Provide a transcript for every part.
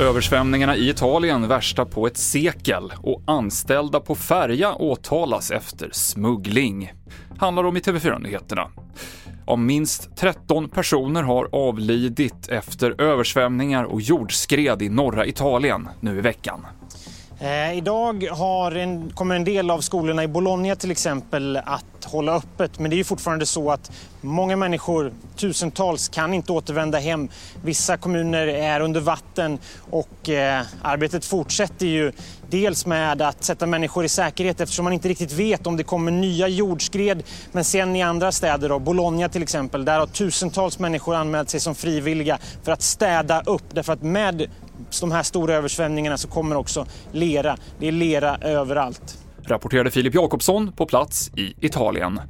Översvämningarna i Italien värsta på ett sekel och anställda på färja åtalas efter smuggling. Handlar om i TV4-nyheterna. Om minst 13 personer har avlidit efter översvämningar och jordskred i norra Italien nu i veckan. Eh, idag har en, kommer en del av skolorna i Bologna till exempel att hålla öppet. Men det är ju fortfarande så att många människor, tusentals, kan inte återvända hem. Vissa kommuner är under vatten och eh, arbetet fortsätter ju dels med att sätta människor i säkerhet eftersom man inte riktigt vet om det kommer nya jordskred. Men sen i andra städer, då, Bologna till exempel, där har tusentals människor anmält sig som frivilliga för att städa upp. Därför att med de här stora översvämningarna så kommer också lera. Det är lera överallt. Rapporterade Filip Jakobsson på plats i Italien.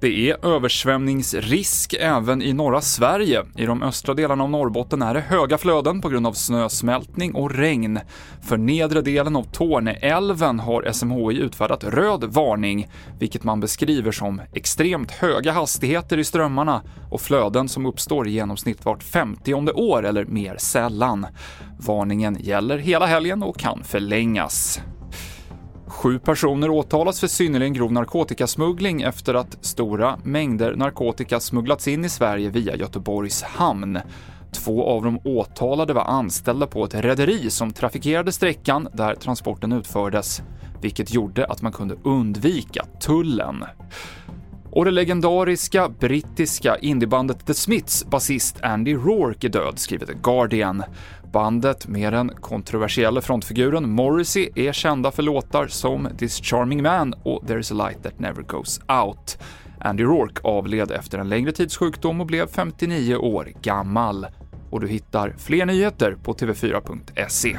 Det är översvämningsrisk även i norra Sverige. I de östra delarna av Norrbotten är det höga flöden på grund av snösmältning och regn. För nedre delen av Torneälven har SMHI utfärdat röd varning, vilket man beskriver som extremt höga hastigheter i strömmarna och flöden som uppstår i genomsnitt vart 50 år eller mer sällan. Varningen gäller hela helgen och kan förlängas. Sju personer åtalas för synnerligen grov narkotikasmuggling efter att stora mängder narkotika smugglats in i Sverige via Göteborgs hamn. Två av de åtalade var anställda på ett rederi som trafikerade sträckan där transporten utfördes, vilket gjorde att man kunde undvika tullen. Och det legendariska brittiska indiebandet The Smiths basist Andy Rourke är död, skriver The Guardian. Bandet med den kontroversiella frontfiguren Morrissey är kända för låtar som This Charming Man och There's a Light That Never Goes Out. Andy Rourke avled efter en längre tids sjukdom och blev 59 år gammal. Och du hittar fler nyheter på tv4.se.